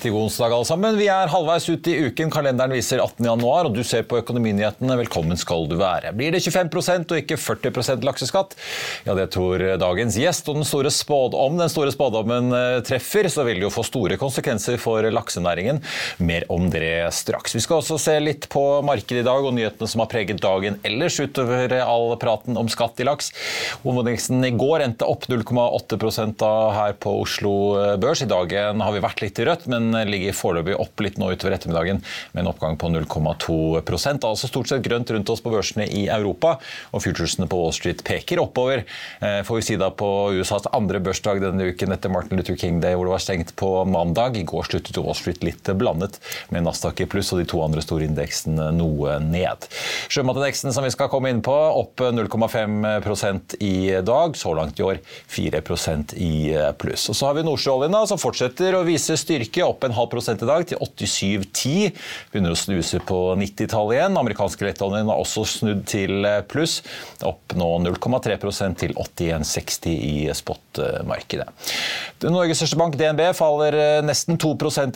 riktig god onsdag, alle sammen. Vi er halvveis ut i uken. Kalenderen viser 18. januar, og du ser på Økonominyhetene. Velkommen skal du være. Blir det 25% og ikke 40% lakseskatt? Ja, det tror dagens gjest. Og den store om den store spådommen eh, treffer, så vil det jo få store konsekvenser for laksenæringen. Mer om det straks. Vi skal også se litt på markedet i dag og nyhetene som har preget dagen ellers utover all praten om skatt i laks. Hovedindeksen i går endte opp 0,8% her på Oslo Børs. I dagen har vi vært litt i rødt, men ligger foreløpig opp litt nå utover ettermiddagen med en oppgang på 0,2% Altså stort sett grønt rundt oss på børsene i Europa, og futuresene på Wall Street peker oppover. Eh, får vi si da på USAs andre børsdag denne uken etter Martin Luther King Day, hvor det var stengt på mandag. I går sluttet Wall Street litt blandet, med Nasdaq i pluss og de to andre store indeksene noe ned. Sjømatindeksen som vi skal komme inn på, opp 0,5% i dag. Så langt i år 4% i pluss. Og så har vi Nordsjøoljen, som fortsetter å vise styrke, opp en halv prosent i dag til 87,10. Begynner å snuse på 90-tallet igjen. Amerikanske lettoljen har også snudd til pluss, opp nå 0,3% til 81,60 i spot-markedet. Norges største bank, DNB, faller nesten 2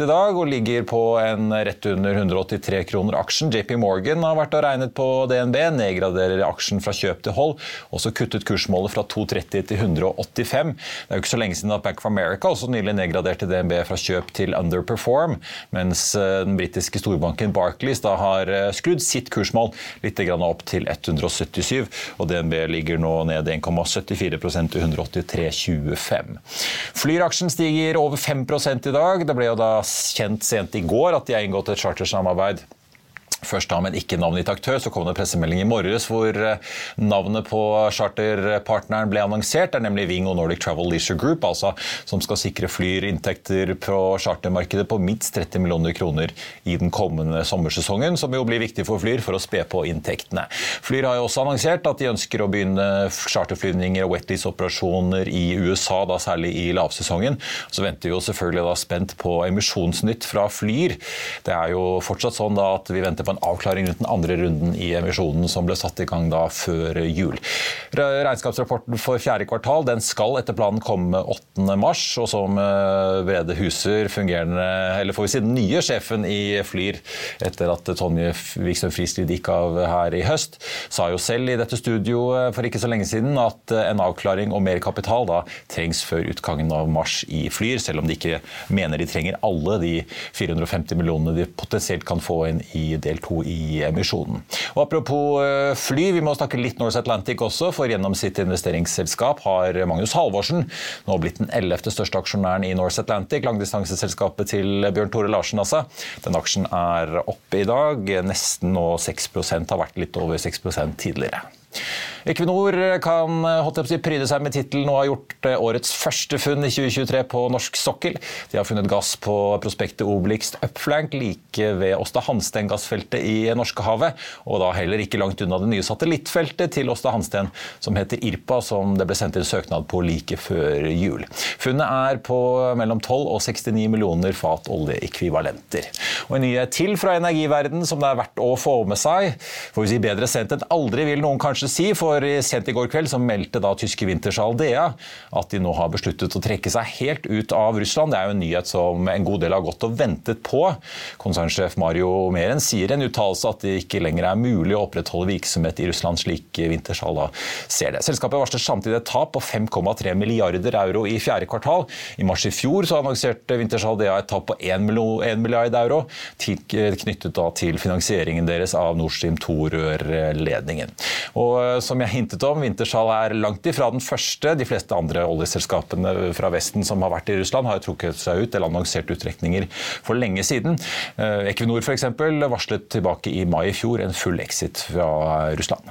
i dag og ligger på en rett under 183 kroner aksjen. JP Morgan har vært og regnet på DNB, nedgraderer aksjen fra kjøp til hold. Også kuttet kursmålet fra 230 til 185. Det er jo ikke så lenge siden at Bank of America også nylig nedgraderte DNB fra kjøp til underperform, mens eh, den britiske storbanken Barclays da har eh, skrudd sitt kursmål litt opp til 177, og DNB ligger nå ned 1,74% til 183,25. Flyr-aksjen stiger over 5% i dag. Det ble jo da kjent sent i går at de har inngått et chartersamarbeid Først da med en ikke-navngitt aktør, så kom det en pressemelding i morges hvor eh, navnet på charterpartneren ble annonsert. Det er nemlig Ving og Nordic Travel Leisure Group, altså, som skal sikre Flyr inntekter på chartermarkedet på minst 30 millioner kroner i den kommende sommersesongen, som jo blir viktig for Flyr for å spe på inntektene. Flyr har jo også annonsert at de ønsker å begynne charterflyvninger og wetlease-operasjoner i USA, da særlig i lavsesongen. Så venter vi jo selvfølgelig da spent på emisjonsnytt fra Flyr. Det er jo fortsatt sånn da at vi venter på en avklaring rundt den andre runden i emisjonen som ble satt i gang da før jul. Regnskapsrapporten for fjerde kvartal den skal etter planen komme 8. mars, og som eh, Brede Huser, fungerende, eller får vi si den nye sjefen i Flyr etter at Tonje Vikstrøm Frislid gikk av her i høst, sa jo selv i dette studioet for ikke så lenge siden at en avklaring og mer kapital da trengs før utgangen av mars i Flyr, selv om de ikke mener de trenger alle de 450 millionene de potensielt kan få inn i del to i emisjonen. Og Apropos eh, fly, vi må snakke litt Norse Atlantic også, for gjennom sitt investeringsselskap har Magnus Halvorsen nå blitt den ellevte største aksjonæren i Norse Atlantic, langdistanseselskapet til Bjørn Tore Larsen. altså. Den aksjen er oppe i dag, nesten nå 6% har vært litt over 6% tidligere. Equinor kan si, pryde seg med tittelen og har gjort eh, årets første funn i 2023 på norsk sokkel. De har funnet gass på prospektet Obelix Upflank like ved Åsta Hansten-gassfeltet i Norskehavet, og da heller ikke langt unna det nye satellittfeltet til Åsta Hansten som heter Irpa, som det ble sendt inn søknad på like før jul. Funnet er på mellom 12 og 69 millioner fat oljeekvivalenter. Og en nyhet til fra energiverden som det er verdt å få med seg. Får vi si bedre sent enn aldri, vil noen kanskje si. for Sent i går kveld så meldte da tyske Wintershall Dea at de nå har besluttet å trekke seg helt ut av Russland. Det er jo en nyhet som en god del har gått og ventet på. Konsernsjef Mario Meren sier en uttalelse at det ikke lenger er mulig å opprettholde virksomhet i Russland, slik Wintershall da ser det. Selskapet varsler samtidig et tap på 5,3 milliarder euro i fjerde kvartal. I mars i fjor så annonserte Wintershall Dea et tap på 1 milliard euro, knyttet da til finansieringen deres av Nord Stream 2-rørledningen. Og eh, som jeg hintet om, Wintershall er langt ifra den første. De fleste andre oljeselskapene fra Vesten som har vært i Russland, har trukket seg ut eller annonsert uttrekninger for lenge siden. Eh, Equinor f.eks. varslet tilbake i mai i fjor en full exit fra Russland.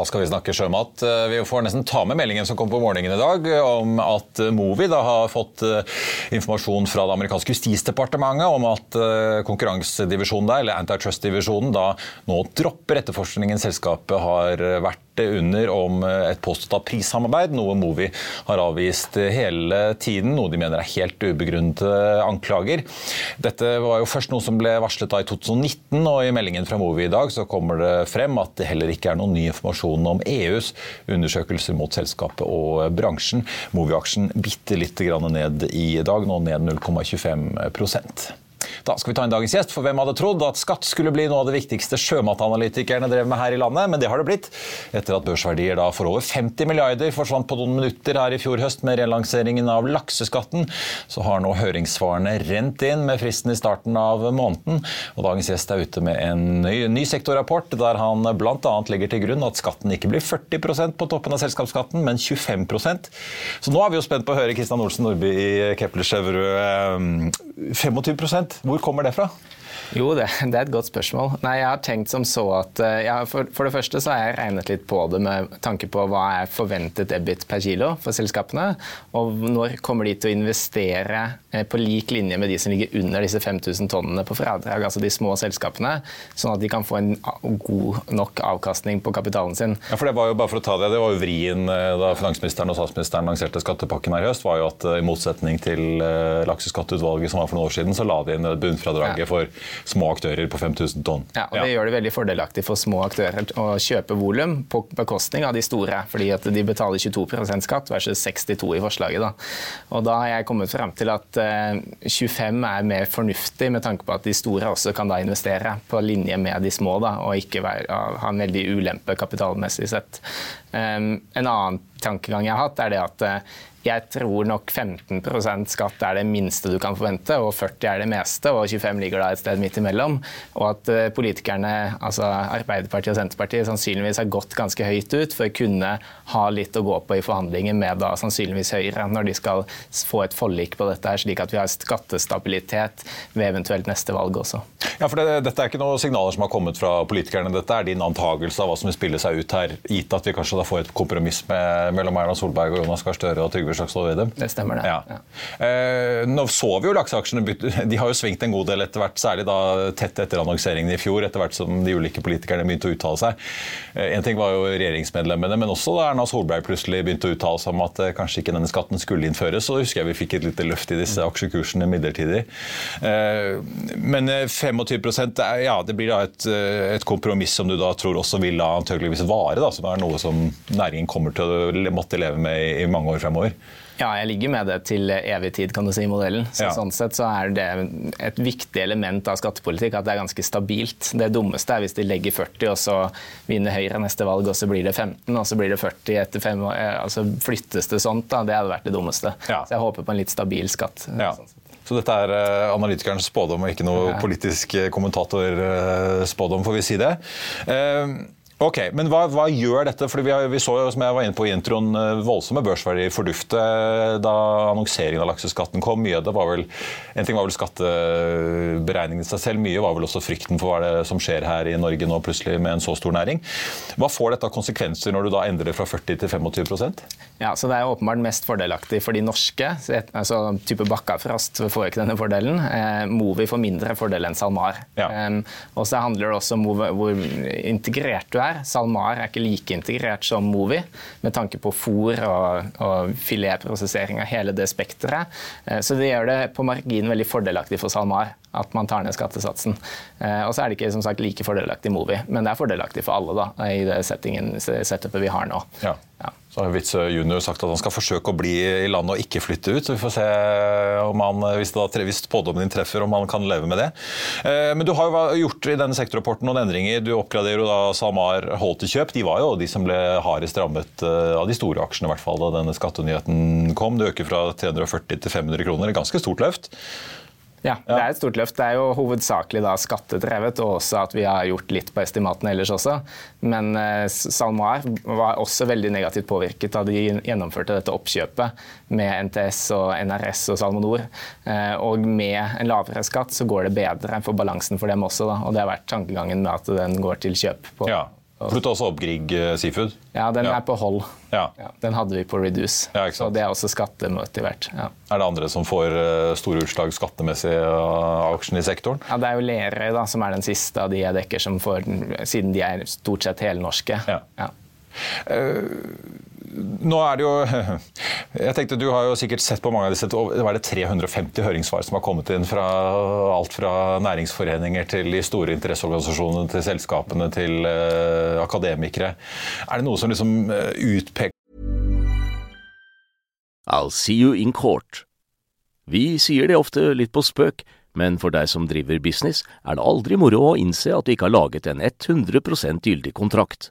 Da skal vi snakke sjømat. Eh, vi får nesten ta med meldingen som kom på morgenen i dag om at Movi da har fått eh, informasjon fra det amerikanske justisdepartementet om at eh, konkurransedivisjonen der, eller antitrust-divisjonen da nå dropper etterforskningen selskapet har vært under om et påstått prissamarbeid, noe Movi har avvist hele tiden, noe de mener er helt ubegrunnede anklager. Dette var jo først noe som ble varslet da i 2019, og i meldingen fra Movi i dag så kommer det frem at det heller ikke er noen ny informasjon om EUs undersøkelser mot selskapet og bransjen. Movi-aksjen bitte litt ned i dag, nå ned 0,25 da skal vi ta inn dagens gjest, for hvem hadde trodd at skatt skulle bli noe av det viktigste sjømatanalytikerne drev med her i landet, men det har det blitt. Etter at børsverdier da for over 50 milliarder forsvant på noen minutter her i fjor høst med relanseringen av lakseskatten, så har nå høringssvarene rent inn med fristen i starten av måneden. Og dagens gjest er ute med en ny, ny sektorrapport der han bl.a. legger til grunn at skatten ikke blir 40% på toppen av selskapsskatten, men 25% Så nå er vi jo spent på å høre Kristian Olsen Nordby i Kepler Chevrolet. 25% hvor kommer det fra? Jo, det, det, er et godt spørsmål. Nei, jeg har tenkt som så at eh, ja, for, for, det første så har jeg regnet litt på det med tanke på hva er forventet EBIT per kilo for selskapene. Og når kommer de til å investere eh, på lik linje med de som ligger under disse 5000 tonnene på fradrag, altså de små selskapene, sånn at de kan få en god nok avkastning på kapitalen sin. Ja, for Det var jo bare for å ta det, det var jo vrien eh, da finansministeren og statsministeren lanserte skattepakken her i høst, var jo at i motsetning til lakseskatteutvalget som var for noen år siden, så la de inn bunnfradraget ja. for små aktører på 5000 tonn. Ja, og Det ja. gjør det veldig fordelaktig for små aktører å kjøpe volum på bekostning av de store. fordi at de betaler 22% skatt versus 62 i forslaget. Da. Og da har jeg kommet frem til at 25 eh, er mer fornuftig med tanke på at de store også kan da investere på linje med de små, da, og ikke være, ha en veldig ulempe kapitalmessig sett. Um, en annen tankegang jeg har hatt, er det at uh, jeg tror nok 15% skatt er det minste du kan forvente, og 40 er det meste, og 25 ligger da et sted midt imellom. Og at uh, politikerne, altså Arbeiderpartiet og Senterpartiet, sannsynligvis har gått ganske høyt ut for å kunne ha litt å gå på i forhandlinger med da sannsynligvis Høyre, når de skal få et forlik på dette, her, slik at vi har skattestabilitet ved eventuelt neste valg også. Ja, for det, Dette er ikke noen signaler som har kommet fra politikerne. Dette er din antagelse av hva som vil spille seg ut her, gitt at vi kanskje da får et kompromiss med, mellom Erna Solberg og Jonas Gahr Støre og Trygve Slagsvold Vedum. Det stemmer, det. Ja. Ja. Eh, nå så vi jo lakseaksjene De har jo svingt en god del etter hvert, særlig da tett etter annonseringen i fjor, etter hvert som de ulike politikerne begynte å uttale seg. Eh, en ting var jo regjeringsmedlemmene, men også da Erna Solberg plutselig begynte å uttale seg om at eh, kanskje ikke denne skatten skulle innføres. Så husker jeg vi fikk et lite løft i disse aksjekursene midlertidig. Eh, men 25% eh, ja, det blir da et, eh, et, kompromiss som du da tror også vil da antageligvis vare, da, som er noe som næringen kommer til å måtte leve med i, i mange år fremover. Ja, jeg ligger med det til evig tid, kan du si, i modellen. Så ja. Sånn sett så er det et viktig element av skattepolitikk at det er ganske stabilt. Det dummeste er hvis de legger 40, og så vinner Høyre neste valg, og så blir det 15, og så blir det 40 etter fem år. Eh, altså Flyttes det sånt, da. Det hadde vært det dummeste. Ja. Så jeg håper på en litt stabil skatt. Ja. Så dette er uh, analytikernes spådom og ikke noe politisk kommentatorspådom, får vi si det. Uh, Ok, Men hva, hva, gjør dette? Fordi vi, har, vi, så jo, som jeg var inne på i introen, eh, voldsomme børsverdier fordufte da annonseringen av lakseskatten kom. Mye av det var vel, En ting var vel skatteberegningen i seg selv, mye var vel også frykten for hva det som skjer her i Norge nå plutselig med en så stor næring. Hva får dette av konsekvenser når du da endrer fra 40 til 25 Ja, så Det er åpenbart mest fordelaktig for de norske. altså Type Bakkafrost får ikke denne fordelen. Eh, Movi får mindre fordel enn SalMar. Ja. Um, og så handler det også om hvor, hvor integrert du er. SalMar er ikke like integrert som Movi, med tanke på fôr og, og filetprosessering av hele det spekteret. Eh, så det gjør det på marginen veldig fordelaktig for SalMar at man tar ned skattesatsen. Eh, og så er det ikke som sagt like fordelaktig i Movi, men det er fordelaktig for alle da, i det setupet vi har nå. Ja. Ja. Så har Witz junior sagt at han skal forsøke å bli i landet og ikke flytte ut. så Vi får se om han, hvis, da, hvis pådommen din treffer, om han kan leve med det. Eh, men du har jo gjort i denne sektorrapporten noen endringer. Du oppgraderer jo da SalMar holdt til kjøp. De var jo de som ble hardest rammet eh, av de store aksjene, i hvert fall da denne skattenyheten kom. Du øker fra 340 til 500 kroner. Et ganske stort løft. Ja, det er et stort løft. Det er jo hovedsakelig da skattedrevet, og også at vi har gjort litt på estimatene ellers også. Men eh, SalMar var også veldig negativt påvirket da de gjennomførte dette oppkjøpet med NTS og NRS og Salmonor. Eh, og med en lavere skatt så går det bedre for balansen for dem også, da. Og det har vært tankegangen med at den går til kjøp. på ja. Flytta også opp Grieg eh, Seafood. Ja, den Ja. er på hold. Ja. Ja, den hadde vi på Reduce. Ja, ikke sant. så det er også skattemotivert. Ja. Er det andre som får eh, store utslag skattemessig av aksjen i sektoren? Ja, Det er jo Lerøy da, som er den siste av de jeg dekker, som får, siden de er stort sett helnorske. Ja. Ja. Nå er det jo Jeg tenkte Du har jo sikkert sett på mange av disse det var det 350 høringssvar som har kommet inn fra alt fra næringsforeninger til de store interesseorganisasjonene til selskapene til uh, akademikere. Er det noe som liksom uh, utpeker I'll see you in court. Vi sier det ofte litt på spøk, men for deg som driver business, er det aldri moro å innse at du ikke har laget en 100% gyldig kontrakt.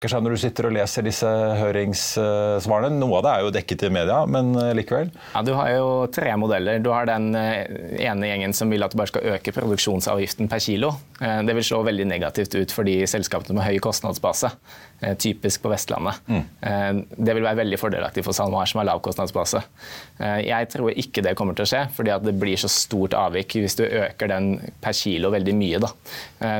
dukkobit.no. seg når du sitter og leser disse høringssvarene? Noe av det er jo dekket i media, men eh, likevel. Ja, Du har jo tre modeller. Du har den eh, ene gjengen som vil at du bare skal øke produksjonsavgiften per kilo. Eh, Det vil slå veldig negativt ut for de selskapene med høy kostnadsbase, typisk på Vestlandet. Mm. Det vil være veldig fordelaktig for SalMar som har lav kostnadsbase. Jeg tror ikke det kommer til å skje, fordi at det blir så stort avvik hvis du øker den per kilo veldig mye. Da.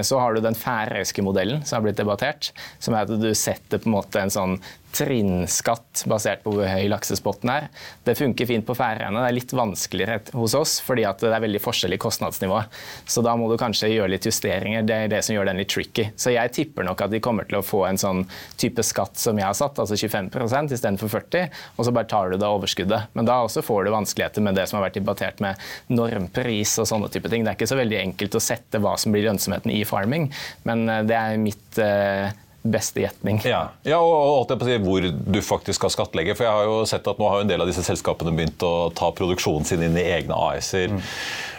Så har du den færøyske modellen som har blitt debattert, som er at du setter på en måte en sånn trinnskatt basert på hvor høy laksespotten er. Det funker fint på Færøyene. Det er litt vanskeligere hos oss fordi det er veldig forskjellig kostnadsnivå. Så da må du kanskje gjøre litt justeringer. Det er det som gjør den litt tricky. Så jeg tipper nok at de kommer til å få en sånn type skatt som jeg har satt, altså 25% istedenfor 40 og så bare tar du det overskuddet. Men da også får du vanskeligheter med det som har vært debattert med normpris og sånne type ting. Det er ikke så veldig enkelt å sette hva som blir lønnsomheten i farming, men eh, det er mitt eh, beste gjetning. Ja, ja og, og si hvor du faktisk skal skattlegge. For jeg har jo sett at nå har en del av disse selskapene begynt å ta produksjonen sin inn i egne AS-er.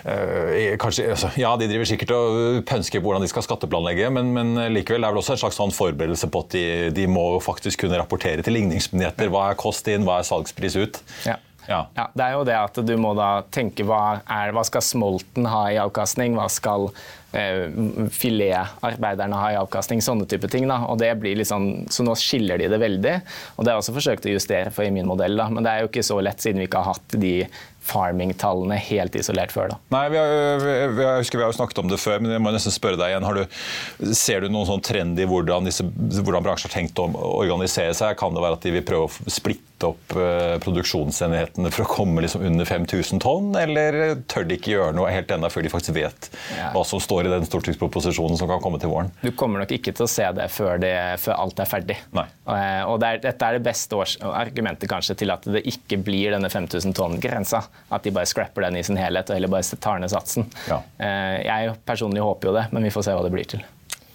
Eh, kanskje, altså, ja, De driver sikkert og pønsker på hvordan de skal skatteplanlegge, men, men likevel er det vel også en slags sånn forberedelse på at de, de må faktisk kunne rapportere til ligningsmyndigheter. Hva er kost inn, hva er salgspris ut? Ja. Ja. Ja, det er jo det at du må da tenke hva, er, hva skal smolten ha i avkastning, hva skal eh, filetarbeiderne ha i avkastning, sånne type ting. Da. Og det blir sånn, så nå skiller de det veldig, og det har jeg også forsøkt å justere for i min modell. Da. Men det er jo ikke så lett siden vi ikke har hatt de farming-tallene helt isolert før. Da. Nei, vi har, vi, vi, jeg husker vi har jo snakket om det før, men jeg må nesten spørre deg igjen. Har du, ser du noen sånn trend i hvordan, disse, hvordan bransjen har tenkt å organisere seg? Kan det være at de vil prøve å splitte opp eh, produksjonsenhetene for å komme liksom under 5000 tonn, eller tør de ikke gjøre noe helt ennå før de faktisk vet Ja. hva som står i den stortingsproposisjonen som kan komme til våren? Du kommer nok ikke til å se det før, det, før alt er ferdig. Nei. Eh, Og det er, dette er det beste års argumentet kanskje til at det ikke blir denne 5000 tonn-grensa. At de bare scrapper den i sin helhet og heller bare tar ned satsen. Ja. Eh, Jeg personlig håper jo det, men vi får se hva det blir til.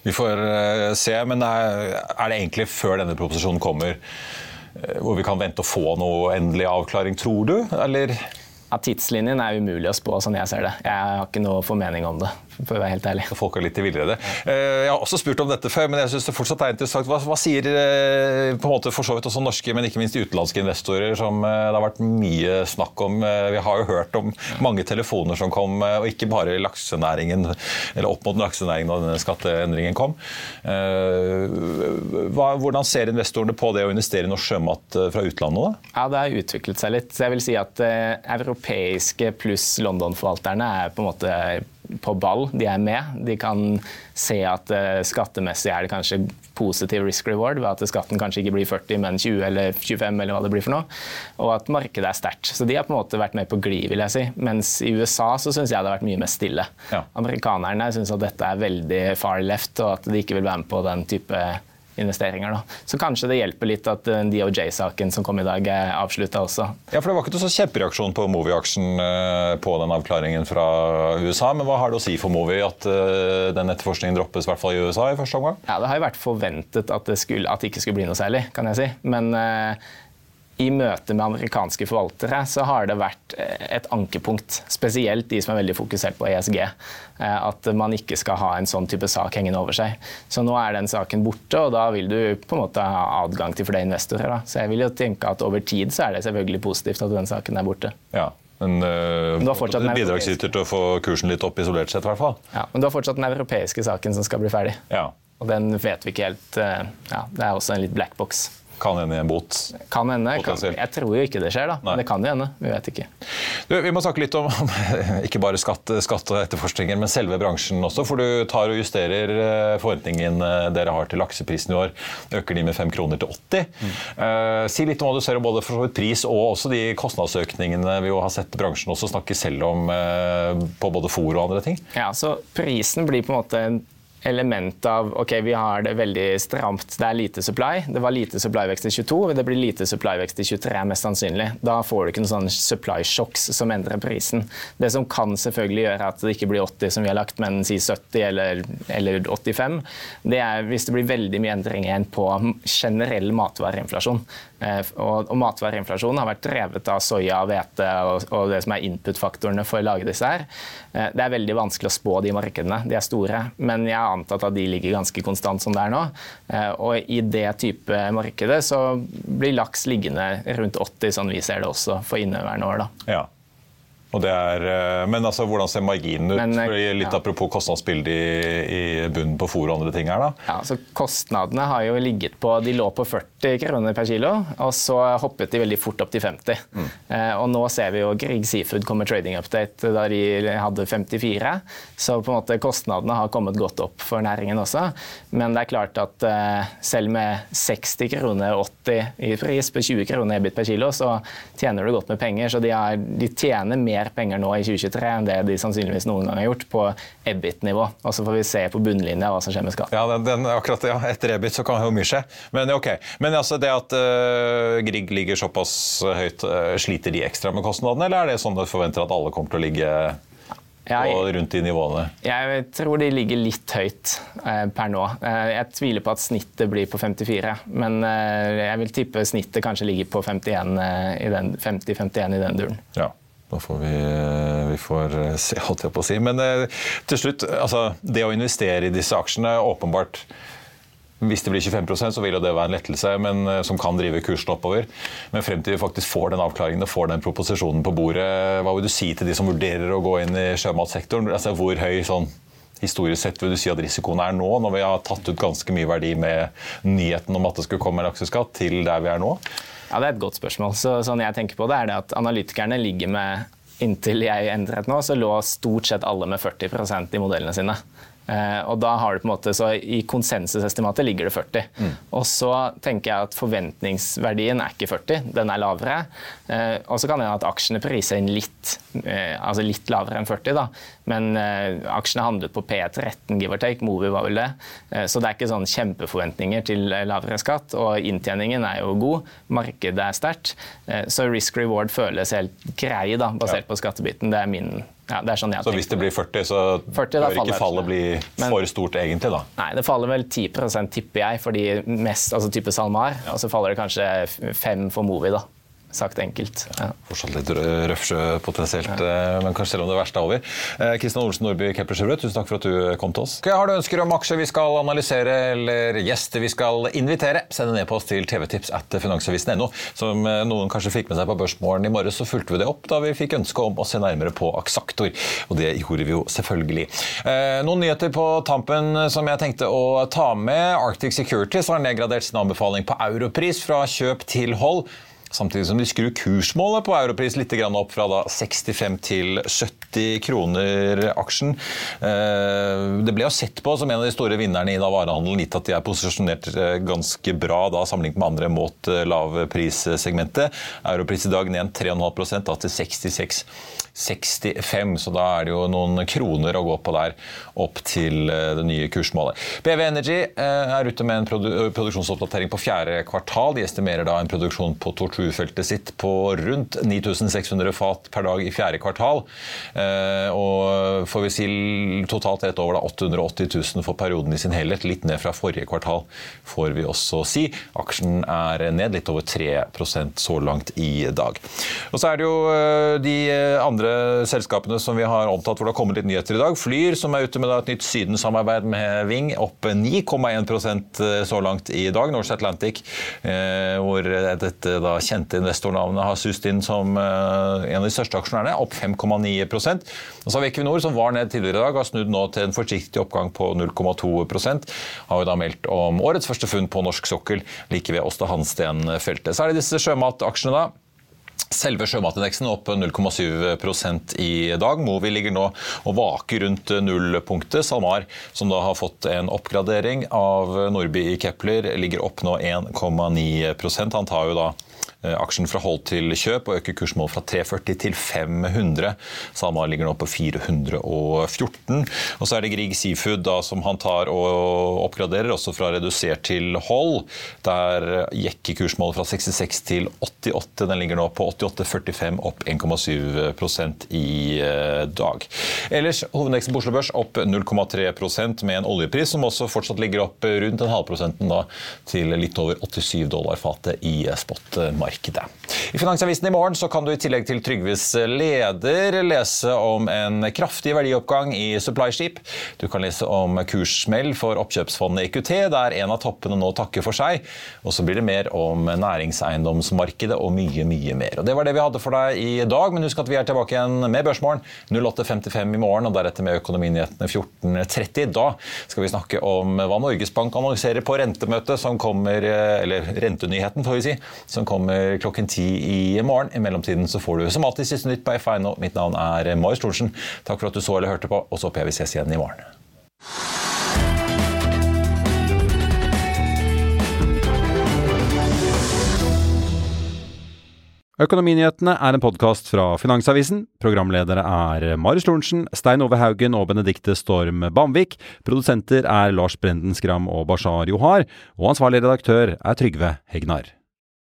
Vi får eh, se, men er, det egentlig før denne proposisjonen kommer, eh, hvor vi kan vente å få noe endelig avklaring, tror du? Eller? Ja, tidslinjen er umulig å spå, sånn jeg ser det. Jeg har ikke noe formening om det, for å være helt ærlig. Folk er litt i villrede. Eh, Jeg har også spurt om dette før, men jeg synes det fortsatt er interessant. Hva, hva sier eh, på en måte for så vidt også norske, men ikke minst utenlandske investorer, som eh, det har vært mye snakk om? Vi har jo hørt om mange telefoner som kom, og ikke bare laksenæringen, eller opp mot laksenæringen da denne skatteendringen kom. Hva, hvordan ser investorene på det å investere i norsk sjømat fra utlandet? da? Ja, det har utviklet seg litt. Så jeg vil si at eh, europeiske pluss London-forvalterne er på en måte på ball. De er med. De kan se at eh, skattemessig er det kanskje positiv risk reward ved at skatten kanskje ikke blir 40, men 20 eller 25 eller hva det blir for noe. Og at markedet er sterkt. Så de har på en måte vært med på glid, vil jeg si. Mens i USA så syns jeg det har vært mye mer stille. Ja. Amerikanerne syns at dette er veldig far left, og at de ikke vil være med på den type investeringer. Da. Så kanskje det hjelper litt at eh, DOJ-saken som kom i dag, er avslutta også. Ja, for Det var ikke så kjempereaksjon på Movi-aksjen på den avklaringen fra USA. Men hva har det å si for Movi at den etterforskningen droppes, i hvert fall i USA i første omgang? Ja, Det har jo vært forventet at det, skulle, at det ikke skulle bli noe særlig, kan jeg si. Men i møte med amerikanske forvaltere så har det vært eh, et ankepunkt, spesielt de som er veldig fokusert på ESG, eh, at man ikke skal ha en sånn type sak hengende over seg. Så nå er den saken borte, og da vil du på en måte ha adgang til flere investorer. Da. Så jeg vil jo tenke at over tid så er det selvfølgelig positivt at den saken er borte. Ja. Men, øh, men bidragsyter til å få kursen litt opp isolert sett, i hvert fall. Ja, men du har fortsatt den europeiske saken som skal bli ferdig. Ja. Og den vet vi ikke helt ja, Det er også en litt black box. Kan hende i en bot? Kan hende. Kan, jeg tror jo ikke det skjer, da. Men det kan jo hende. Vi vet ikke. Du, vi må snakke litt om, ikke bare skatt, skatt, og etterforskninger, men selve bransjen også. For du tar og justerer eh, forventningen eh, dere har til lakseprisen i år. Øker de med 5 kroner til 80. Mm. Uh, si litt om hva du ser om både for pris og også de kostnadsøkningene vi jo har sett bransjen også snakke selv om uh, på både fòr og andre ting. Ja, så Prisen blir på en måte element av ok, vi har det veldig stramt, det er lite supply. Det var lite supply-vekst i 22, det blir lite supply-vekst i 23 mest sannsynlig. Da får du ikke noen sånne supply-sjokks som endrer prisen. Det som kan selvfølgelig gjøre at det ikke blir 80 som vi har lagt, men si 70 eller, eller 85, det er hvis det blir veldig mye endring igjen på generell matvareinflasjon. Eh, og, og matvareinflasjonen har vært drevet av soya, hvete og, og det som er input-faktorene for å lage disse her. Eh, det er veldig vanskelig å spå de markedene. De er store. Men jeg har antatt at de ligger ganske konstant som det er nå. Eh, og i det type markedet så blir laks liggende rundt 80, sånn vi ser det også for inneværende år. da. Ja. Er, eh, men altså, hvordan ser marginen ut? Men, eh, litt ja. Apropos kostnadsbildet i, i, bunnen på fôr og andre ting her. da. Ja, så Kostnadene har jo ligget på de lå på 40 kroner per kilo, og så hoppet de veldig fort opp til 50. Mm. Eh, og Nå ser vi jo Grieg Seafood kommer trading update da de hadde 54. Så på en måte kostnadene har kommet godt opp for næringen også. Men det er klart at eh, selv med 60 kroner 80 i pris på 20 kroner EBIT per kilo, så tjener du godt med penger. Så de, har, de tjener mer mer penger nå i 2023 enn det de sannsynligvis noen gang har gjort på EBIT-nivå. Og så får vi se på bunnlinja hva som skjer med skatt. Ja, den, den, akkurat ja, Etter EBIT så kan jo mye skje. Men ok. Men altså det at uh, Grieg ligger såpass høyt, uh, sliter de ekstra med kostnadene, eller er det sånn du forventer at alle kommer til å ligge jeg, rundt de nivåene? Jeg tror de ligger litt høyt eh, per nå. Eh, jeg tviler på at snittet blir på 54, men eh, jeg vil tippe snittet kanskje ligger på 50-51 i den duren. Ja. Da får vi, vi får se, holdt jeg på å si. Men eh, til slutt, altså, det å investere i disse aksjene åpenbart hvis det blir 25% så vil jo det være en lettelse men, eh, som kan drive kursen oppover. Men frem til vi faktisk får den avklaringen og får den proposisjonen på bordet, hva vil du si til de som vurderer å gå inn i sjømatsektoren? Altså, hvor høy sånn historisk sett vil du si at risikoen er nå, når vi har tatt ut ganske mye verdi med nyheten om at det skulle komme en lakseskatt, til der vi er nå? Ja, Det er et godt spørsmål. Så, sånn jeg tenker på det er det at Analytikerne ligger med Inntil jeg endret nå, så lå stort sett alle med 40 i modellene sine. Eh, og da har du på en måte, så I konsensusestimatet ligger det 40. Mm. Og så tenker jeg at forventningsverdien er ikke 40, den er lavere. Eh, og så kan det hende at aksjene priser inn litt, eh, altså litt lavere enn 40. da. Men aksjene handlet på P13, give or take. Movi var vel det. så det er ikke sånn kjempeforventninger til lavere skatt. Og inntjeningen er jo god, markedet er sterkt. så risk reward føles helt grei da, basert ja. på skattebiten. Det er min ja, sånn så hvis det blir 40, så 40, bør ikke fallet bli for stort egentlig, da? Nei, det faller vel 10% tipper jeg, for de mest, altså type SalMar. Ja. Og så faller det kanskje 5 for Movi, da sagt enkelt. Ja. Fortsatt litt røffsjø potensielt, ja. Eh, men kanskje selv om det verste er over. Kristian eh, Olsen Nordby Kepler Sjøbrød, tusen takk for at du kom til oss. Har du ønsker om aksjer vi skal analysere eller gjester vi skal invitere, send en e-post til tvtips at finansavisen.no. Som eh, noen kanskje fikk med seg på Børsmorgen i morges, så fulgte vi det opp da vi fikk ønske om å se nærmere på Aksaktor. Og det gjorde vi jo selvfølgelig. Noen nyheter på tampen som jeg tenkte å ta med. Arctic Securities har nedgradert sin anbefaling på europris fra kjøp til hold. Samtidig som de skrur kursmålet på europris litt opp fra 65 til 70 90 kroner aksjen. Det ble jo sett på som en av de store vinnerne i da varehandelen, gitt at de er posisjonert ganske bra da, sammenlignet med andre mot lavprissegmentet. Europris i dag ned 3,5 da til 66 65, så da er det jo noen kroner å gå på der opp til eh, det nye kursmålet. BV Energy eh, er ute med en produ produksjonsoppdatering på fjerde kvartal. De estimerer da en produksjon på Tortue-feltet sitt på rundt 9600 fat per dag i fjerde kvartal. Eh, og får vi si totalt rett over da 880 000 for perioden i sin helhet. Litt ned fra forrige kvartal, får vi også si. Aksjen er ned litt over 3% så langt i dag. Og så er det jo de andre andre selskapene som vi har omtalt hvor det har kommet litt nyheter i dag. Flyr, som er ute med et nytt Syden-samarbeid med Ving, opp 9,1 eh, så langt i dag. Norse Atlantic, eh, hvor dette da kjente investornavnet har sust inn som eh, en av de største aksjonærene, opp 5,9 Og så har vi Equinor, som var ned tidligere i dag, har snudd nå til en forsiktig oppgang på 0,2% Har jo da meldt om årets første funn på norsk sokkel like ved Åsta Hansten-feltet. Så er det disse sjømataksjene, da. Selve sjømatindeksen opp 0,7% i dag. Movi ligger nå og vaker rundt nullpunktet. SalMar, som da har fått en oppgradering av Nordby i Kepler, ligger opp nå 1,9% Han tar jo da aksjen fra hold til kjøp og øker kursmål fra 340 til 500. SalMar ligger nå på 414. Og så er det Grieg Seafood da, som han tar og oppgraderer, også fra redusert til hold. Der jekker kursmålet fra 66 til 88. Den ligger nå på 88,45, opp 1,7% i eh, dag. Ellers hovedindeksen på Oslo Børs opp 0,3% med en oljepris som også fortsatt ligger opp rundt en halvprosenten da, til litt over 87 dollar fatet i spot-markedet markedet. I Finansavisen i morgen så kan du i tillegg til Trygves leder lese om en kraftig verdioppgang i Supplyskip. Du kan lese om kurssmell for oppkjøpsfondet EQT, der en av toppene nå takker for seg. Og så blir det mer om næringseiendomsmarkedet og mye, mye mer. Og Det var det vi hadde for deg i dag, men husk at vi er tilbake igjen med Børsmorgen 08.55 i morgen, og deretter med Økonominyhetene 14.30. Da skal vi snakke om hva Norges Bank annonserer på rentemøtet som kommer, eller rentenyheten, får vi si, som kommer klokken ti i morgen. I mellomtiden så får du som alltid siste nytt på F1. Mitt navn er Marius Thorensen. Takk for at du så eller hørte på, og så håper jeg vi ses igjen i morgen. Økonominyhetene er en podkast fra Finansavisen. Programledere er Marius Lorentzen, Stein Ove Haugen og Benedikte Storm Bamvik. Produsenter er Lars Brenden Skram og Bashar Johar. Og ansvarlig redaktør er Trygve Hegnar.